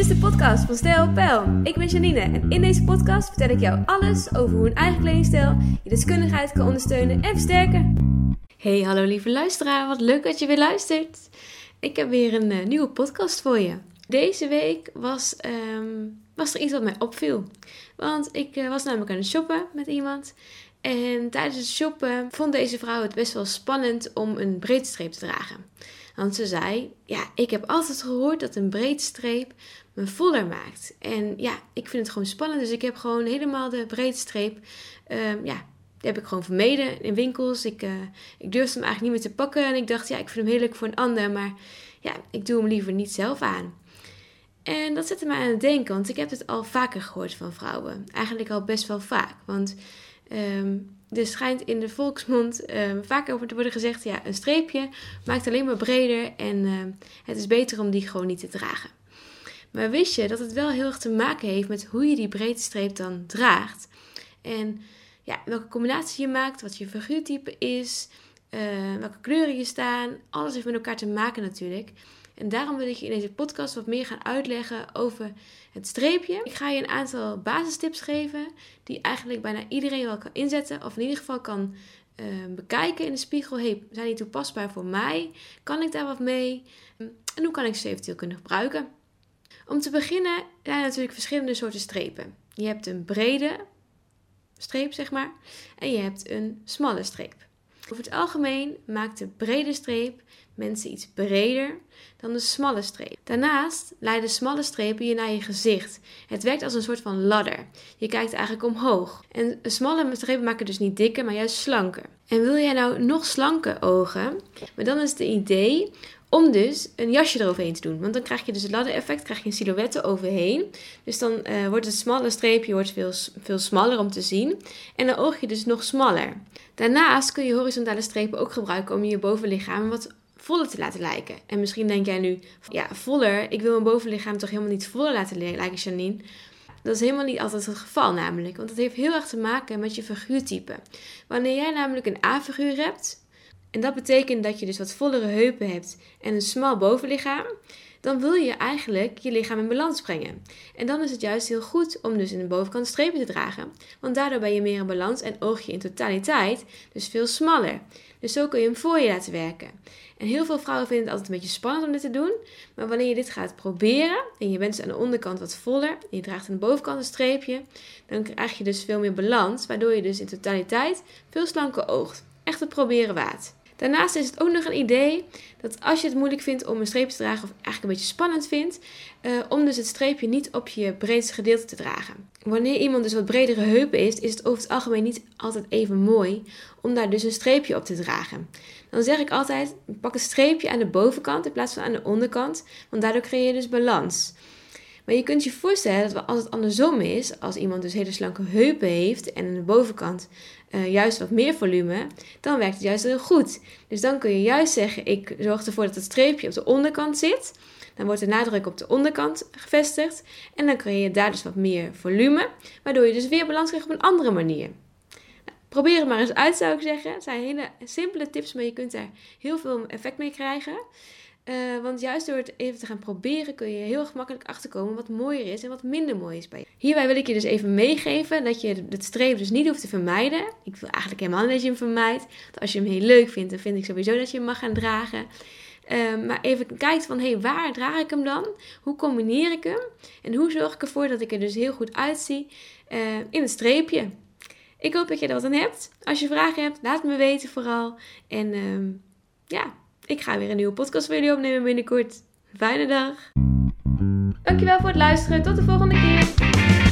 is de podcast van Stijl Pijl. Ik ben Janine en in deze podcast vertel ik jou alles over hoe een eigen kledingstijl je deskundigheid kan ondersteunen en versterken. Hey, hallo lieve luisteraar, wat leuk dat je weer luistert. Ik heb weer een uh, nieuwe podcast voor je. Deze week was, ehm, was er iets wat mij opviel. Want ik uh, was namelijk aan het shoppen met iemand. En tijdens het shoppen vond deze vrouw het best wel spannend om een breedstreep te dragen. Want ze zei: Ja, ik heb altijd gehoord dat een breedstreep me voller maakt. En ja, ik vind het gewoon spannend. Dus ik heb gewoon helemaal de breedstreep. Um, ja, die heb ik gewoon vermeden in winkels. Ik, uh, ik durfde hem eigenlijk niet meer te pakken. En ik dacht: Ja, ik vind hem heerlijk voor een ander. Maar ja, ik doe hem liever niet zelf aan. En dat zette mij aan het denken, want ik heb het al vaker gehoord van vrouwen. Eigenlijk al best wel vaak. Want um, er schijnt in de volksmond um, vaak over te worden gezegd: ja, een streepje maakt alleen maar breder en um, het is beter om die gewoon niet te dragen. Maar wist je dat het wel heel erg te maken heeft met hoe je die breedte streep dan draagt? En ja, welke combinatie je maakt, wat je figuurtype is, uh, welke kleuren je staan. Alles heeft met elkaar te maken natuurlijk. En daarom wil ik je in deze podcast wat meer gaan uitleggen over het streepje. Ik ga je een aantal basistips geven die eigenlijk bijna iedereen wel kan inzetten. Of in ieder geval kan uh, bekijken in de spiegel. Hey, zijn die toepasbaar voor mij? Kan ik daar wat mee? En hoe kan ik ze eventueel kunnen gebruiken? Om te beginnen zijn er natuurlijk verschillende soorten strepen. Je hebt een brede streep, zeg maar. En je hebt een smalle streep. Over het algemeen maakt de brede streep mensen iets breder dan de smalle streep. Daarnaast leiden smalle strepen je naar je gezicht. Het werkt als een soort van ladder. Je kijkt eigenlijk omhoog. En smalle strepen maken dus niet dikker, maar juist slanker. En wil jij nou nog slanke ogen? Maar dan is het idee om dus een jasje eroverheen te doen. Want dan krijg je dus het ladder-effect, krijg je een silhouette overheen. Dus dan uh, wordt het smalle streepje wordt veel, veel smaller om te zien. En dan oog je dus nog smaller. Daarnaast kun je horizontale strepen ook gebruiken om je bovenlichaam wat voller te laten lijken. En misschien denk jij nu, ja, voller, ik wil mijn bovenlichaam toch helemaal niet voller laten lijken, Janine. Dat is helemaal niet altijd het geval namelijk, want het heeft heel erg te maken met je figuurtype. Wanneer jij namelijk een A-figuur hebt, en dat betekent dat je dus wat vollere heupen hebt en een smal bovenlichaam, dan wil je eigenlijk je lichaam in balans brengen. En dan is het juist heel goed om dus in de bovenkant strepen te dragen, want daardoor ben je meer in balans en oog je in totaliteit dus veel smaller. Dus zo kun je hem voor je laten werken. En heel veel vrouwen vinden het altijd een beetje spannend om dit te doen. Maar wanneer je dit gaat proberen en je bent dus aan de onderkant wat voller en je draagt aan de bovenkant een streepje, dan krijg je dus veel meer balans, waardoor je dus in totaliteit veel slanker oogt. Echt het proberen waard. Daarnaast is het ook nog een idee dat als je het moeilijk vindt om een streepje te dragen, of eigenlijk een beetje spannend vindt, uh, om dus het streepje niet op je breedste gedeelte te dragen. Wanneer iemand dus wat bredere heupen heeft, is het over het algemeen niet altijd even mooi om daar dus een streepje op te dragen. Dan zeg ik altijd, pak een streepje aan de bovenkant in plaats van aan de onderkant, want daardoor creëer je dus balans. Maar je kunt je voorstellen dat als het andersom is, als iemand dus hele slanke heupen heeft en aan de bovenkant uh, juist wat meer volume, dan werkt het juist heel goed. Dus dan kun je juist zeggen, ik zorg ervoor dat het streepje op de onderkant zit. Dan wordt de nadruk op de onderkant gevestigd en dan creëer je daar dus wat meer volume, waardoor je dus weer balans krijgt op een andere manier. Probeer het maar eens uit, zou ik zeggen. Het zijn hele simpele tips, maar je kunt daar heel veel effect mee krijgen. Uh, want juist door het even te gaan proberen kun je heel gemakkelijk achterkomen wat mooier is en wat minder mooi is bij je. Hierbij wil ik je dus even meegeven dat je het streven dus niet hoeft te vermijden. Ik wil eigenlijk helemaal niet dat je hem vermijdt. Als je hem heel leuk vindt, dan vind ik sowieso dat je hem mag gaan dragen. Uh, maar even kijkt van, hé, hey, waar draag ik hem dan? Hoe combineer ik hem? En hoe zorg ik ervoor dat ik er dus heel goed uitzie uh, in het streepje? Ik hoop dat je er aan hebt. Als je vragen hebt, laat me weten vooral. En uh, ja, ik ga weer een nieuwe podcast opnemen binnenkort. Fijne dag. Dankjewel voor het luisteren. Tot de volgende keer.